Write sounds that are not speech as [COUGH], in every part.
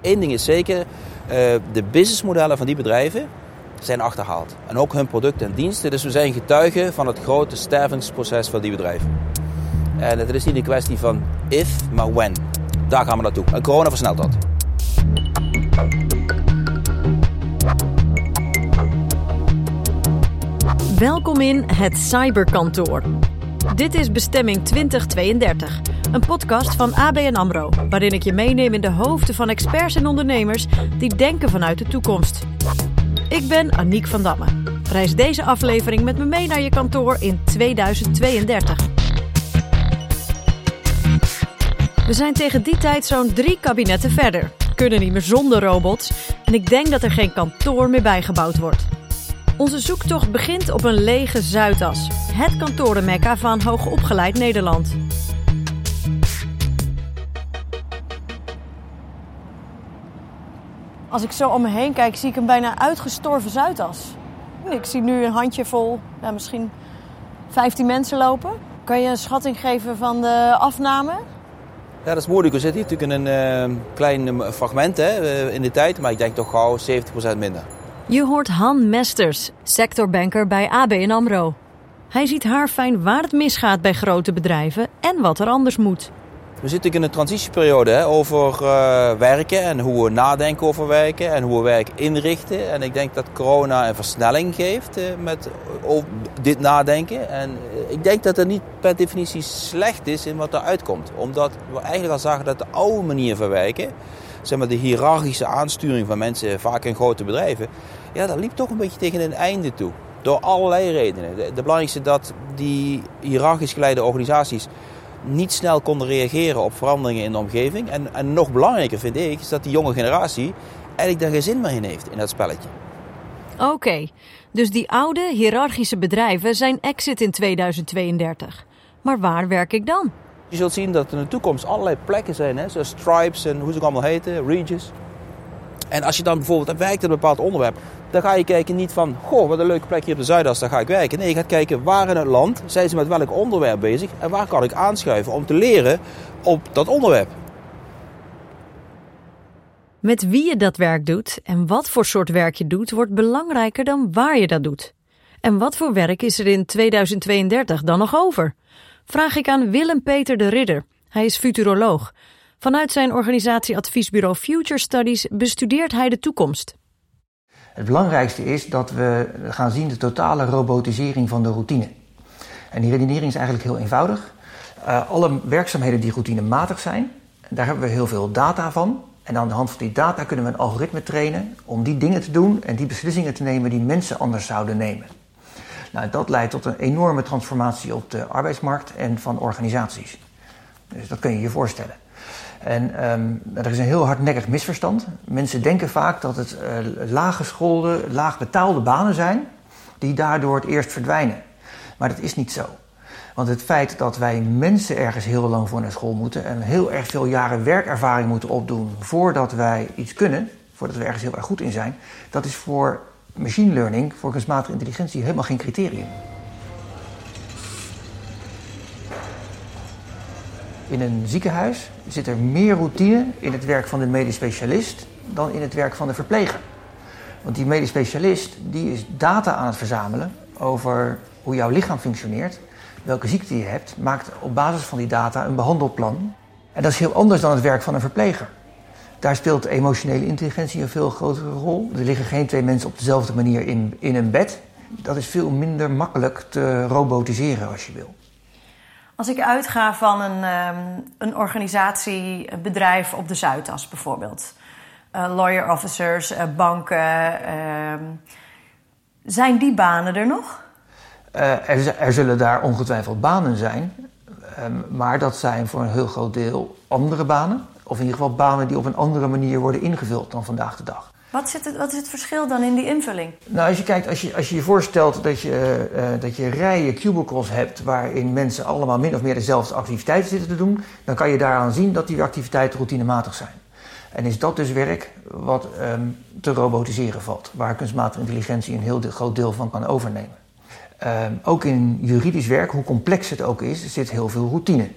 één ding is zeker, uh, de businessmodellen van die bedrijven zijn achterhaald. En ook hun producten en diensten. Dus we zijn getuigen van het grote stervingsproces van die bedrijven. En het is niet een kwestie van if, maar when. Daar gaan we naartoe. En corona versnelt dat. Welkom in het Cyberkantoor. Dit is Bestemming 2032, een podcast van ABN AMRO... waarin ik je meeneem in de hoofden van experts en ondernemers... die denken vanuit de toekomst. Ik ben Aniek van Damme. Reis deze aflevering met me mee naar je kantoor in 2032. We zijn tegen die tijd zo'n drie kabinetten verder. Kunnen niet meer zonder robots. En ik denk dat er geen kantoor meer bijgebouwd wordt. Onze zoektocht begint op een lege Zuidas. Het kantorenmekka van hoogopgeleid Nederland. Als ik zo om me heen kijk, zie ik een bijna uitgestorven Zuidas. Ik zie nu een handjevol, ja, misschien 15 mensen lopen. Kan je een schatting geven van de afname? Ja, dat is moeilijk. We zitten hier natuurlijk in een uh, klein fragment hè, eh, in de tijd, maar ik denk toch gauw 70% minder. Je hoort Han Mesters, sectorbanker bij ABN AMRO. Hij ziet haar fijn waar het misgaat bij grote bedrijven en wat er anders moet. We zitten in een transitieperiode over uh, werken en hoe we nadenken over werken en hoe we werk inrichten. En ik denk dat corona een versnelling geeft uh, met dit nadenken. En uh, ik denk dat het niet per definitie slecht is in wat eruit komt. Omdat we eigenlijk al zagen dat de oude manier van werken, zeg maar de hiërarchische aansturing van mensen, vaak in grote bedrijven, ja, dat liep toch een beetje tegen een einde toe. Door allerlei redenen. De, de belangrijkste dat die hiërarchisch geleide organisaties niet snel konden reageren op veranderingen in de omgeving. En, en nog belangrijker vind ik, is dat die jonge generatie eigenlijk daar geen zin meer in heeft in dat spelletje. Oké, okay, dus die oude hiërarchische bedrijven zijn exit in 2032. Maar waar werk ik dan? Je zult zien dat er in de toekomst allerlei plekken zijn, hè, zoals Stripes en hoe ze ook allemaal heten, Regis. En als je dan bijvoorbeeld werkt aan een bepaald onderwerp, dan ga je kijken niet van, goh, wat een leuke plek hier op de Zuidas, daar ga ik werken. Nee, je gaat kijken waar in het land zijn ze met welk onderwerp bezig en waar kan ik aanschuiven om te leren op dat onderwerp. Met wie je dat werk doet en wat voor soort werk je doet, wordt belangrijker dan waar je dat doet. En wat voor werk is er in 2032 dan nog over? Vraag ik aan Willem-Peter de Ridder. Hij is futuroloog. Vanuit zijn organisatie adviesbureau Future Studies bestudeert hij de toekomst. Het belangrijkste is dat we gaan zien de totale robotisering van de routine. En die redenering is eigenlijk heel eenvoudig. Uh, alle werkzaamheden die routinematig zijn, daar hebben we heel veel data van. En aan de hand van die data kunnen we een algoritme trainen om die dingen te doen en die beslissingen te nemen die mensen anders zouden nemen. Nou, dat leidt tot een enorme transformatie op de arbeidsmarkt en van organisaties. Dus dat kun je je voorstellen. En um, er is een heel hardnekkig misverstand. Mensen denken vaak dat het uh, laaggeschoolde, laagbetaalde banen zijn die daardoor het eerst verdwijnen. Maar dat is niet zo. Want het feit dat wij mensen ergens heel lang voor naar school moeten en heel erg veel jaren werkervaring moeten opdoen voordat wij iets kunnen, voordat we ergens heel erg goed in zijn, dat is voor machine learning, voor kunstmatige intelligentie, helemaal geen criterium. In een ziekenhuis zit er meer routine in het werk van de medisch specialist dan in het werk van de verpleger. Want die medisch specialist die is data aan het verzamelen over hoe jouw lichaam functioneert, welke ziekte je hebt, maakt op basis van die data een behandelplan. En dat is heel anders dan het werk van een verpleger. Daar speelt emotionele intelligentie een veel grotere rol. Er liggen geen twee mensen op dezelfde manier in, in een bed. Dat is veel minder makkelijk te robotiseren als je wil. Als ik uitga van een, um, een organisatie, bedrijf op de Zuidas bijvoorbeeld. Uh, lawyer officers, uh, banken. Uh, zijn die banen er nog? Er, er, zullen daar ongetwijfeld banen zijn. Um, maar dat zijn voor een heel groot deel andere banen. Of in ieder geval banen die op een andere manier worden ingevuld dan vandaag de dag. Wat, zit het, wat is het verschil dan in die invulling? Nou, als je kijkt, als je als je, je voorstelt dat je, uh, dat je rijen cubicles hebt waarin mensen allemaal min of meer dezelfde activiteiten zitten te doen, dan kan je daaraan zien dat die activiteiten routinematig zijn. En is dat dus werk wat um, te robotiseren valt, waar kunstmatige intelligentie een heel groot deel van kan overnemen. Um, ook in juridisch werk, hoe complex het ook is, zit heel veel routine.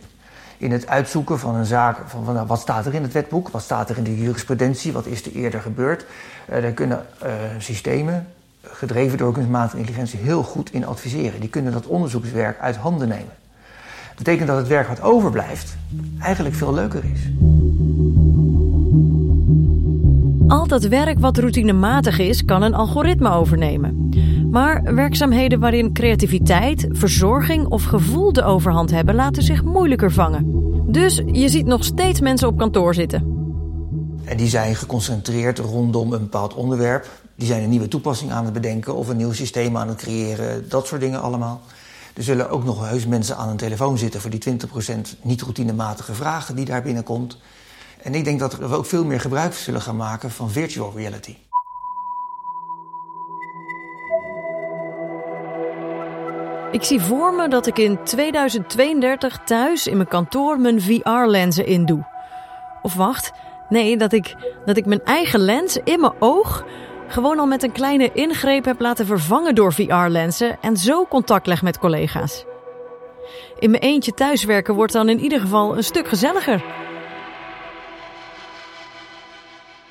In het uitzoeken van een zaak. Van, van nou, wat staat er in het wetboek? Wat staat er in de jurisprudentie? Wat is er eerder gebeurd? Uh, daar kunnen uh, systemen, gedreven door kunstmatige intelligentie, heel goed in adviseren. Die kunnen dat onderzoekswerk uit handen nemen. Dat betekent dat het werk wat overblijft eigenlijk veel leuker is. Al dat werk wat routinematig is, kan een algoritme overnemen. Maar werkzaamheden waarin creativiteit, verzorging of gevoel de overhand hebben, laten zich moeilijker vangen. Dus je ziet nog steeds mensen op kantoor zitten. En die zijn geconcentreerd rondom een bepaald onderwerp. Die zijn een nieuwe toepassing aan het bedenken of een nieuw systeem aan het creëren. Dat soort dingen allemaal. Er zullen ook nog heus mensen aan een telefoon zitten voor die 20% niet routinematige vragen die daar binnenkomt. En ik denk dat we ook veel meer gebruik zullen gaan maken van virtual reality. Ik zie voor me dat ik in 2032 thuis in mijn kantoor mijn VR-lenzen indoe. Of wacht, nee, dat ik, dat ik mijn eigen lens in mijn oog gewoon al met een kleine ingreep heb laten vervangen door VR-lenzen en zo contact leg met collega's. In mijn eentje thuiswerken wordt dan in ieder geval een stuk gezelliger.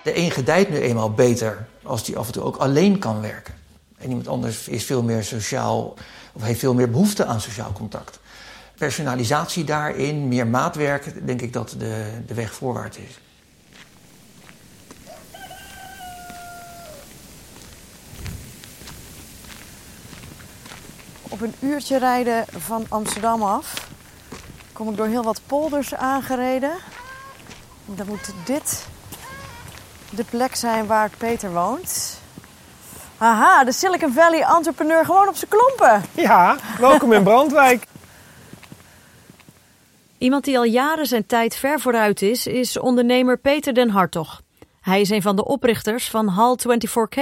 De een gedijt nu eenmaal beter als die af en toe ook alleen kan werken. En iemand anders is veel meer sociaal of heeft veel meer behoefte aan sociaal contact. Personalisatie daarin, meer maatwerk, denk ik dat de, de weg voorwaarts is. Op een uurtje rijden van Amsterdam af kom ik door heel wat polders aangereden. Dan moet dit de plek zijn waar Peter woont. Aha, de Silicon Valley entrepreneur gewoon op zijn klompen. Ja, welkom in Brandwijk. [LAUGHS] Iemand die al jaren zijn tijd ver vooruit is, is ondernemer Peter den Hartog. Hij is een van de oprichters van Hal 24K.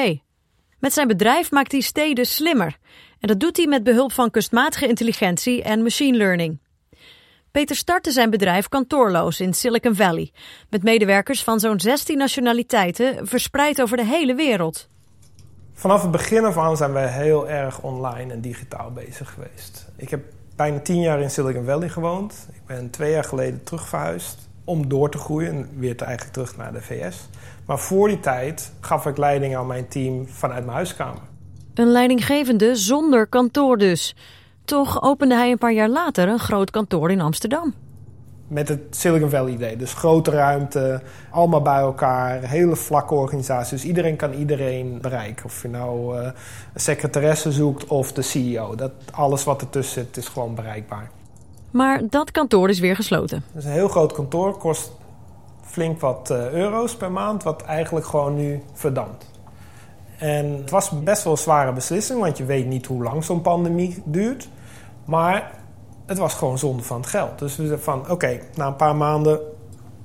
Met zijn bedrijf maakt hij steden slimmer. En dat doet hij met behulp van kunstmatige intelligentie en machine learning. Peter startte zijn bedrijf kantoorloos in Silicon Valley, met medewerkers van zo'n 16 nationaliteiten verspreid over de hele wereld. Vanaf het begin af aan zijn we heel erg online en digitaal bezig geweest. Ik heb bijna tien jaar in Silicon Valley gewoond. Ik ben twee jaar geleden terugverhuisd om door te groeien en weer te eigenlijk terug naar de VS. Maar voor die tijd gaf ik leiding aan mijn team vanuit mijn huiskamer. Een leidinggevende zonder kantoor dus. Toch opende hij een paar jaar later een groot kantoor in Amsterdam. Met het Silicon Valley idee. Dus grote ruimte, allemaal bij elkaar, hele vlakke organisatie. Dus iedereen kan iedereen bereiken. Of je nou uh, een secretaresse zoekt of de CEO. Dat, alles wat ertussen zit is gewoon bereikbaar. Maar dat kantoor is weer gesloten. Het is een heel groot kantoor, kost flink wat uh, euro's per maand, wat eigenlijk gewoon nu verdampt. En het was best wel een zware beslissing, want je weet niet hoe lang zo'n pandemie duurt. Maar het was gewoon zonde van het geld. Dus we zeiden van, oké, na een paar maanden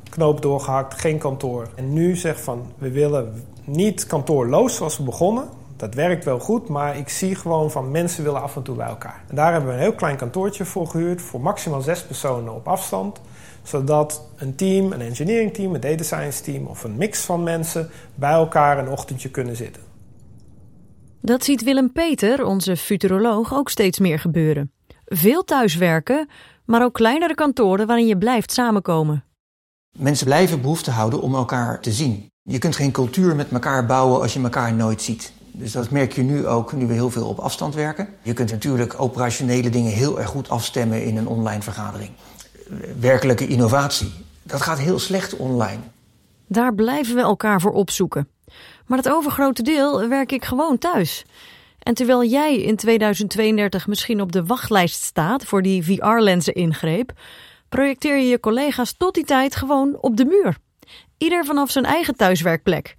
knoop doorgehakt, geen kantoor. En nu zeg van, we willen niet kantoorloos zoals we begonnen. Dat werkt wel goed, maar ik zie gewoon van mensen willen af en toe bij elkaar. En daar hebben we een heel klein kantoortje voor gehuurd, voor maximaal zes personen op afstand. Zodat een team, een engineering team, een data science team of een mix van mensen bij elkaar een ochtendje kunnen zitten. Dat ziet Willem Peter, onze futuroloog, ook steeds meer gebeuren. Veel thuiswerken, maar ook kleinere kantoren waarin je blijft samenkomen. Mensen blijven behoefte houden om elkaar te zien. Je kunt geen cultuur met elkaar bouwen als je elkaar nooit ziet. Dus dat merk je nu ook, nu we heel veel op afstand werken. Je kunt natuurlijk operationele dingen heel erg goed afstemmen in een online vergadering. Werkelijke innovatie, dat gaat heel slecht online. Daar blijven we elkaar voor opzoeken. Maar het overgrote deel werk ik gewoon thuis. En terwijl jij in 2032 misschien op de wachtlijst staat voor die VR-lenzen ingreep, projecteer je je collega's tot die tijd gewoon op de muur. Ieder vanaf zijn eigen thuiswerkplek.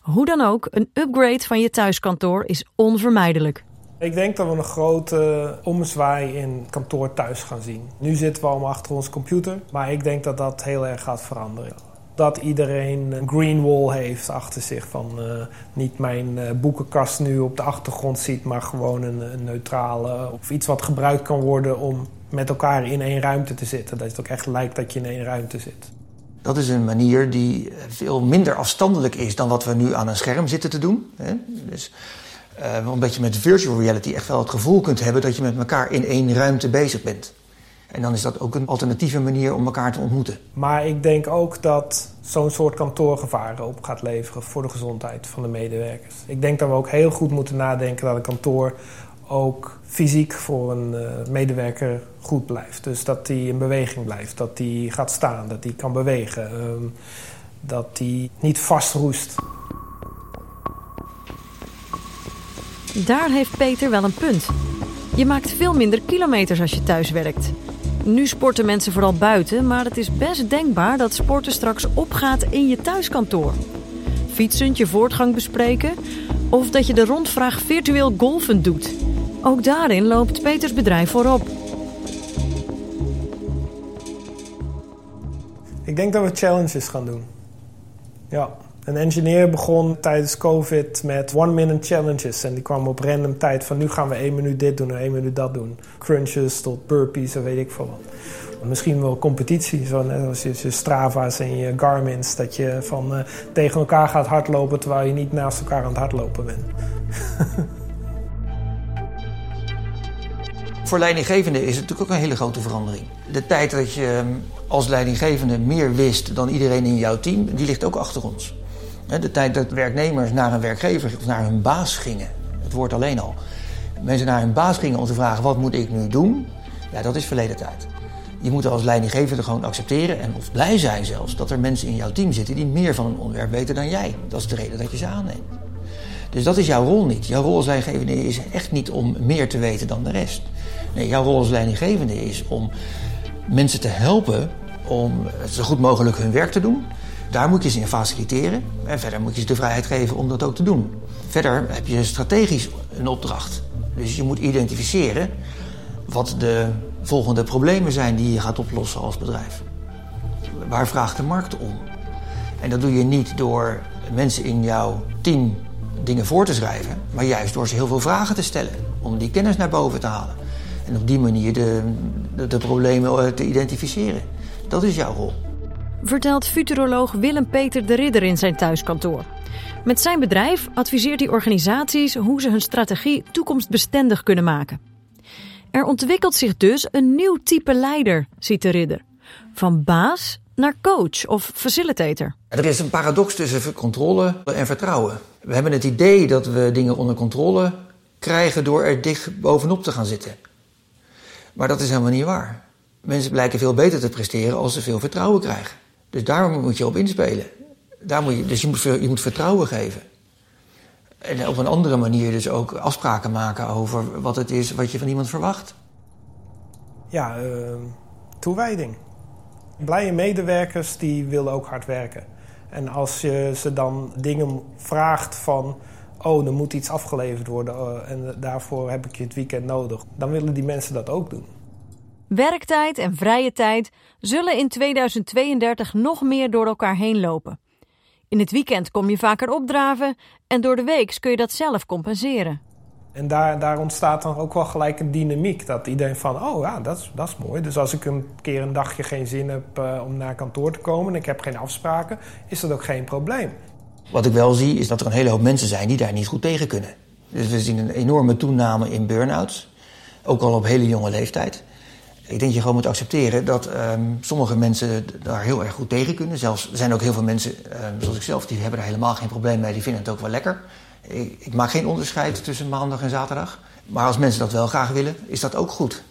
Hoe dan ook, een upgrade van je thuiskantoor is onvermijdelijk. Ik denk dat we een grote omzwaai in kantoor thuis gaan zien. Nu zitten we allemaal achter onze computer, maar ik denk dat dat heel erg gaat veranderen dat iedereen een green wall heeft achter zich. Van uh, niet mijn uh, boekenkast nu op de achtergrond ziet, maar gewoon een, een, neutrale of iets wat gebruikt kan worden om met elkaar in één ruimte te zitten. Dat het ook echt lijkt dat je in één ruimte zit. Dat is een manier die veel minder afstandelijk is dan wat we nu aan een scherm zitten te doen. Hè? Dus, uh, omdat je met virtual reality echt wel het gevoel kunt hebben dat je met elkaar in één ruimte bezig bent. En dan is dat ook een alternatieve manier om elkaar te ontmoeten. Maar ik denk ook dat zo'n soort kantoorgevaren op gaat leveren voor de gezondheid van de medewerkers. Ik denk dat we ook heel goed moeten nadenken dat een kantoor ook fysiek voor een uh, medewerker goed blijft. Dus dat hij in beweging blijft, dat hij gaat staan, dat hij kan bewegen, um, dat hij niet vastroest. Daar heeft Peter wel een punt. Je maakt veel minder kilometers als je thuis werkt. Nu sporten mensen vooral buiten, maar het is best denkbaar dat sporten straks opgaat in je thuiskantoor. Fietsend je voortgang bespreken of dat je de rondvraag virtueel golfen doet. Ook daarin loopt Peters bedrijf voorop. Ik denk dat we challenges gaan doen. Ja. Een engineer begon tijdens COVID met one-minute challenges. En die kwam op random tijd van nu gaan we één minuut dit doen en één minuut dat doen. Crunches tot burpees en weet ik veel wat. Misschien wel competitie, zoals je, je Strava's en je Garmin's. Dat je van uh, tegen elkaar gaat hardlopen terwijl je niet naast elkaar aan het hardlopen bent. [LAUGHS] Voor leidinggevenden is het natuurlijk ook een hele grote verandering. De tijd dat je ehm, als leidinggevende meer wist dan iedereen in jouw team, die ligt ook achter ons. De tijd dat werknemers naar een werkgever of naar hun baas gingen. Het woord alleen al. Mensen naar hun baas gingen om te vragen: wat moet ik nu doen? Ja, dat is verleden tijd. Je moet als leidinggevende gewoon accepteren en of blij zijn zelfs dat er mensen in jouw team zitten die meer van een onderwerp weten dan jij. Dat is de reden dat je ze aanneemt. Dus dat is jouw rol niet. Jouw rol als leidinggevende is echt niet om meer te weten dan de rest. Nee, jouw rol als leidinggevende is om mensen te helpen om zo goed mogelijk hun werk te doen. Daar moet je ze in faciliteren. En verder moet je ze de vrijheid geven om dat ook te doen. Verder heb je strategisch een opdracht. Dus je moet identificeren wat de volgende problemen zijn die je gaat oplossen als bedrijf. Waar vraagt de markt om? En dat doe je niet door mensen in jouw team dingen voor te schrijven, maar juist door ze heel veel vragen te stellen. Om die kennis naar boven te halen. En op die manier de, de, de problemen eh, te identificeren. Dat is jouw rol vertelt futuroloog Willem-Peter de Ridder in zijn thuiskantoor. Met zijn bedrijf adviseert hij organisaties hoe ze hun strategie toekomstbestendig kunnen maken. Er ontwikkelt zich dus een nieuw type leider, ziet de Ridder. Van baas naar coach of facilitator. Er is een paradox tussen controle en vertrouwen. We hebben het idee dat we dingen onder controle krijgen door er dicht bovenop te gaan zitten. Maar dat is helemaal niet waar. Mensen blijken veel beter te presteren als ze veel vertrouwen krijgen. Dus daar moet je op inspelen. Daar moet je, dus je moet, je moet vertrouwen geven. En op een andere manier dus ook afspraken maken over wat het is wat je van iemand verwacht. Ja, uh, toewijding. Blije medewerkers die willen ook hard werken. En als je ze dan dingen vraagt van... oh, er moet iets afgeleverd worden uh, en daarvoor heb ik je het weekend nodig... dan willen die mensen dat ook doen. Werktijd en vrije tijd zullen in 2032 nog meer door elkaar heen lopen. In het weekend kom je vaker opdraven en door de week kun je dat zelf compenseren. En daar, daar ontstaat dan ook wel gelijk een dynamiek. Dat iedereen van, oh ja, dat is, dat is mooi. Dus als ik een keer een dagje geen zin heb uh, om naar kantoor te komen... en ik heb geen afspraken, is dat ook geen probleem. Wat ik wel zie, is dat er een hele hoop mensen zijn die daar niet goed tegen kunnen. Dus we zien een enorme toename in burn-outs. Ook al op hele jonge leeftijd. Ik denk dat je gewoon moet accepteren dat um, sommige mensen daar heel erg goed tegen kunnen. Zelfs er zijn ook heel veel mensen, um, zoals ik zelf, die hebben er helemaal geen probleem mee. Die vinden het ook wel lekker. Ik, ik, maak geen onderscheid tussen maandag en zaterdag. Maar als mensen dat wel graag willen, is dat ook goed.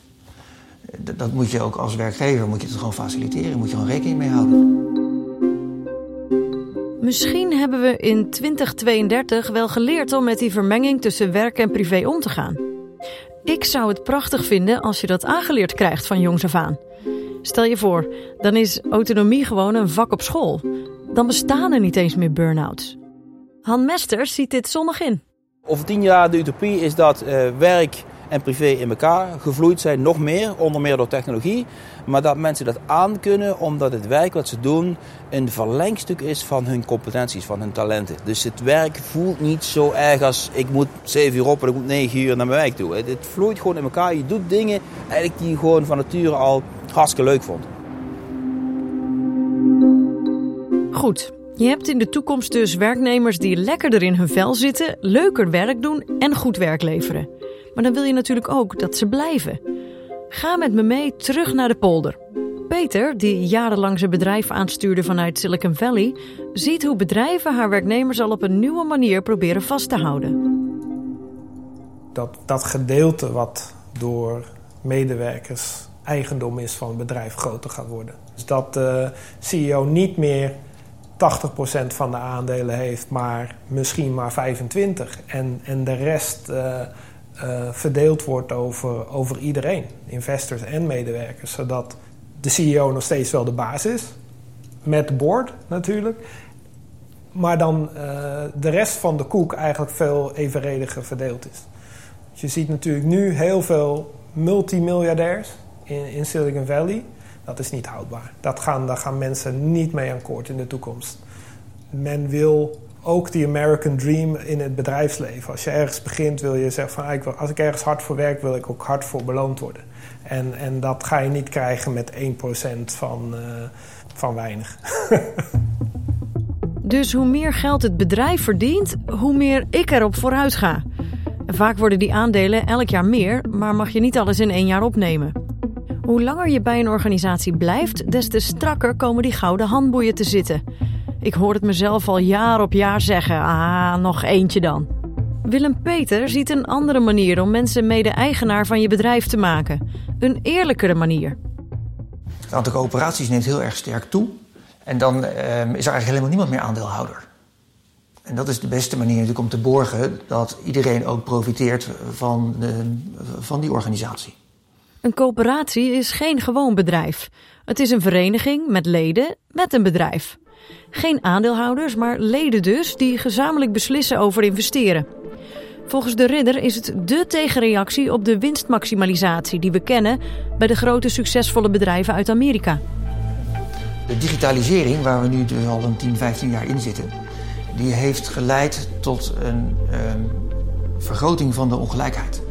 Dat moet je ook als werkgever moet je het gewoon faciliteren. Moet je gewoon rekening mee houden. Misschien hebben we in 2032 wel geleerd om met die vermenging tussen werk en privé om te gaan. Ik zou het prachtig vinden als je dat aangeleerd krijgt van jongs af aan. Stel je voor, dan is autonomie gewoon een vak op school. Dan bestaan er niet eens meer burn-outs. Han Mesters ziet dit zonnig in. Over tien jaar de utopie is dat uh, werk en privé in elkaar gevloeid zijn, nog meer, onder meer door technologie. Maar dat mensen dat aankunnen omdat het werk wat ze doen een verlengstuk is van hun competenties, van hun talenten. Dus het werk voelt niet zo erg als ik moet 7 uur op en ik moet 9 uur naar mijn werk toe. Het vloeit gewoon in elkaar. Je doet dingen eigenlijk die je gewoon van nature al hartstikke leuk vond. Goed, je hebt in de toekomst dus werknemers die lekkerder in hun vel zitten, leuker werk doen en goed werk leveren. Maar dan wil je natuurlijk ook dat ze blijven. Ga met me mee terug naar de polder. Peter, die jarenlang zijn bedrijf aanstuurde vanuit Silicon Valley, ziet hoe bedrijven haar werknemers al op een nieuwe manier proberen vast te houden. Dat, dat gedeelte wat door medewerkers eigendom is van het bedrijf groter gaat worden. Dus dat de CEO niet meer 80% van de aandelen heeft, maar misschien maar 25%. En, en de rest uh, uh, verdeeld wordt over, over iedereen, investors en medewerkers. Zodat de CEO nog steeds wel de baas is, met de board natuurlijk. Maar dan uh, de rest van de koek eigenlijk veel evenrediger verdeeld is. Dus je ziet natuurlijk nu heel veel multimiljardairs in, in Silicon Valley. Dat is niet houdbaar. Dat gaan, daar gaan mensen niet mee akkoord in de toekomst. Men wil ook die American Dream in het bedrijfsleven. Als je ergens begint, wil je zeggen van... Ah, als ik ergens hard voor werk, wil ik ook hard voor beloond worden. En, en dat ga je niet krijgen met 1% van, uh, van weinig. [LAUGHS] dus hoe meer geld het bedrijf verdient, hoe meer ik erop vooruit ga. Vaak worden die aandelen elk jaar meer, maar mag je niet alles in één jaar opnemen. Hoe langer je bij een organisatie blijft, des te strakker komen die gouden handboeien te zitten. Ik hoor het mezelf al jaar op jaar zeggen: ah, nog eentje dan. Willem Peter ziet een andere manier om mensen mede-eigenaar van je bedrijf te maken. Een eerlijkere manier. Het aantal coöperaties neemt heel erg sterk toe. En dan eh, is er eigenlijk helemaal niemand meer aandeelhouder. En dat is de beste manier natuurlijk om te borgen dat iedereen ook profiteert van, de, van die organisatie. Een coöperatie is geen gewoon bedrijf. Het is een vereniging met leden met een bedrijf. Geen aandeelhouders, maar leden dus die gezamenlijk beslissen over investeren. Volgens de Ridder is het dé tegenreactie op de winstmaximalisatie die we kennen bij de grote succesvolle bedrijven uit Amerika. De digitalisering, waar we nu dus al een 10, 15 jaar in zitten, die heeft geleid tot een um, vergroting van de ongelijkheid.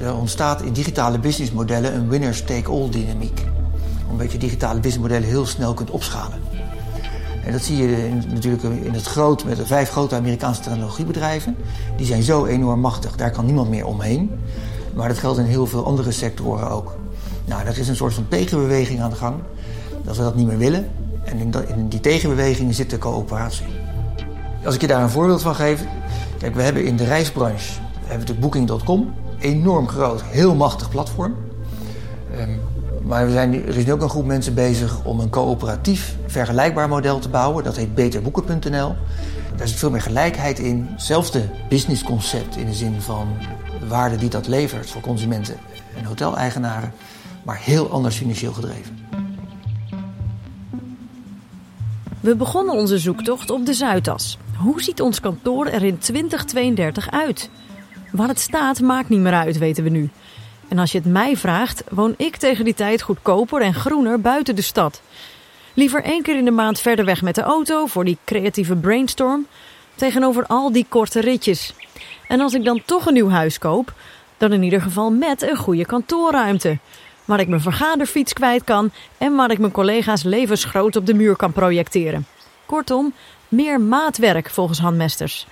Er ontstaat in digitale businessmodellen een winners take all dynamiek. Omdat je digitale businessmodellen heel snel kunt opschalen. En dat zie je natuurlijk in het groot met de vijf grote Amerikaanse technologiebedrijven. Die zijn zo enorm machtig, daar kan niemand meer omheen. Maar dat geldt in heel veel andere sectoren ook. Nou, er is een soort van tegenbeweging aan de gang. Dat we dat niet meer willen. En in, die tegenbeweging zit de coöperatie. Als ik je daar een voorbeeld van geef. Kijk, we hebben in de reisbranche hebben we Booking.com. Enorm groot, heel machtig platform. Um, maar we zijn, er is nu ook een groep mensen bezig om een coöperatief vergelijkbaar model te bouwen. Dat heet beterboeken.nl. Daar zit veel meer gelijkheid in. Hetzelfde businessconcept in de zin van de waarde die dat levert voor consumenten en hoteleigenaren. Maar heel anders financieel gedreven. We begonnen onze zoektocht op de Zuidas. Hoe ziet ons kantoor er in 2032 uit? Waar het staat maakt niet meer uit, weten we nu. En als je het mij vraagt, woon ik tegen die tijd goedkoper en groener buiten de stad. Liever één keer in de maand verder weg met de auto voor die creatieve brainstorm, tegenover al die korte ritjes. En als ik dan toch een nieuw huis koop, dan in ieder geval met een goede kantoorruimte. Waar ik mijn vergaderfiets kwijt kan en waar ik mijn collega's levensgroot op de muur kan projecteren. Kortom, meer maatwerk volgens handmesters.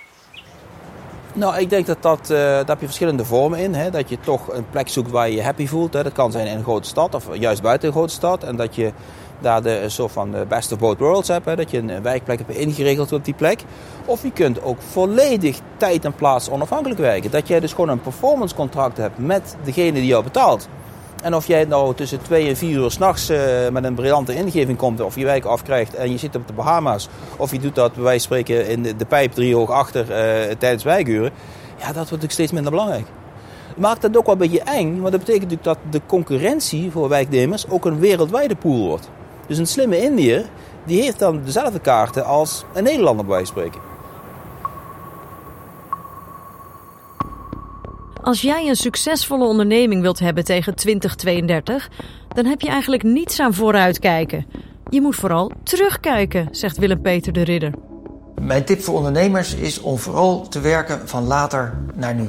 Nou, ik denk dat, dat uh, daar je verschillende vormen in. Hè? Dat je toch een plek zoekt waar je je happy voelt. Hè? Dat kan zijn in een grote stad of juist buiten een grote stad. En dat je daar de soort van de best of both worlds hebt. Hè? Dat je een werkplek hebt ingeregeld op die plek. Of je kunt ook volledig tijd en plaats onafhankelijk werken. Dat jij dus gewoon een performance contract hebt met degene die jou betaalt. En of jij nou tussen 2 en 4 uur s'nachts uh, met een briljante ingeving komt, of je werk afkrijgt en je zit op de Bahama's, of je doet dat bij wijze van spreken in de, de pijp driehoog achter uh, tijdens werkuren, ja, dat wordt natuurlijk steeds minder belangrijk. Maakt dat ook wel een beetje eng, want dat betekent natuurlijk dat de concurrentie voor werknemers ook een wereldwijde pool wordt. Dus een slimme Indiër, die heeft dan dezelfde kaarten als een Nederlander bij wijze van spreken. Als jij een succesvolle onderneming wilt hebben tegen 2032, dan heb je eigenlijk niets aan vooruitkijken. Je moet vooral terugkijken, zegt Willem-Peter de Ridder. Mijn tip voor ondernemers is om vooral te werken van later naar nu.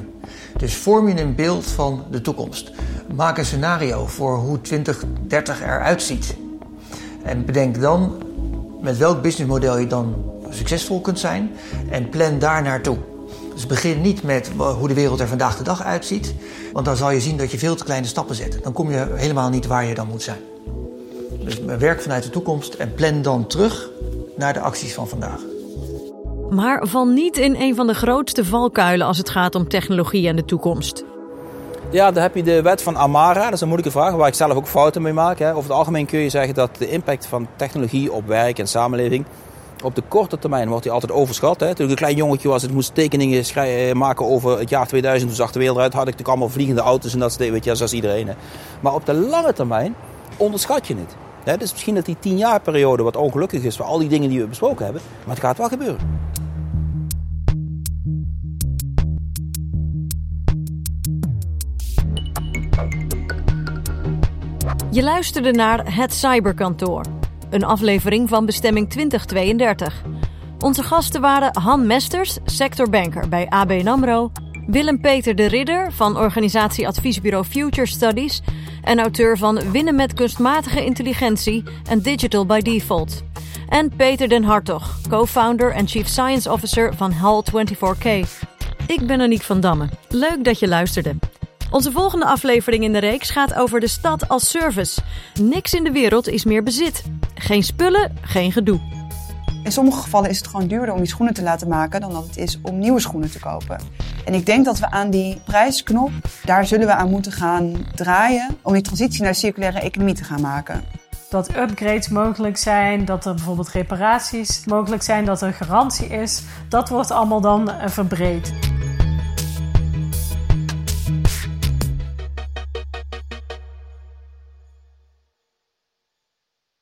Dus vorm je een beeld van de toekomst. Maak een scenario voor hoe 2030 eruit ziet. En bedenk dan met welk businessmodel je dan succesvol kunt zijn en plan daar naartoe. Dus begin niet met hoe de wereld er vandaag de dag uitziet. Want dan zal je zien dat je veel te kleine stappen zet. Dan kom je helemaal niet waar je dan moet zijn. Dus werk vanuit de toekomst en plan dan terug naar de acties van vandaag. Maar val niet in een van de grootste valkuilen als het gaat om technologie en de toekomst. Ja, dan heb je de wet van Amara. Dat is een moeilijke vraag, waar ik zelf ook fouten mee maak. Hè. Over het algemeen kun je zeggen dat de impact van technologie op werk en samenleving... op de korte termijn wordt die altijd overschat. Hè. Toen ik een klein jongetje was, het moest tekeningen eh, maken over het jaar 2000. Toen zag de wereld eruit, had ik natuurlijk allemaal vliegende auto's en dat soort weet zoals iedereen. Hè. Maar op de lange termijn onderschat je het. Hè. Dus misschien dat die tien jaar periode wat ongelukkig is voor al die dingen die we besproken hebben. Maar het gaat wel gebeuren. Je luisterde naar Het Cyberkantoor, een aflevering van Bestemming 2032. Onze gasten waren Han Mesters, sectorbanker bij ABN AMRO... Willem-Peter de Ridder van organisatie Adviesbureau Future Studies... en auteur van Winnen met kunstmatige intelligentie en Digital by Default... En Peter den Hartog, co-founder en chief science officer van HAL24K. Ik ben Aniek van Damme. Leuk dat je luisterde. Onze volgende aflevering in de reeks gaat over de stad als service. Niks in de wereld is meer bezit. Geen spullen, geen gedoe. In sommige gevallen is het gewoon duurder om die schoenen te laten maken dan dat het is om nieuwe schoenen te kopen. En ik denk dat we aan die prijsknop, daar zullen we aan moeten gaan draaien om die transitie naar de circulaire economie te gaan maken. Dat upgrades mogelijk zijn, dat er bijvoorbeeld reparaties mogelijk zijn, dat er garantie is. Dat wordt allemaal dan verbreed.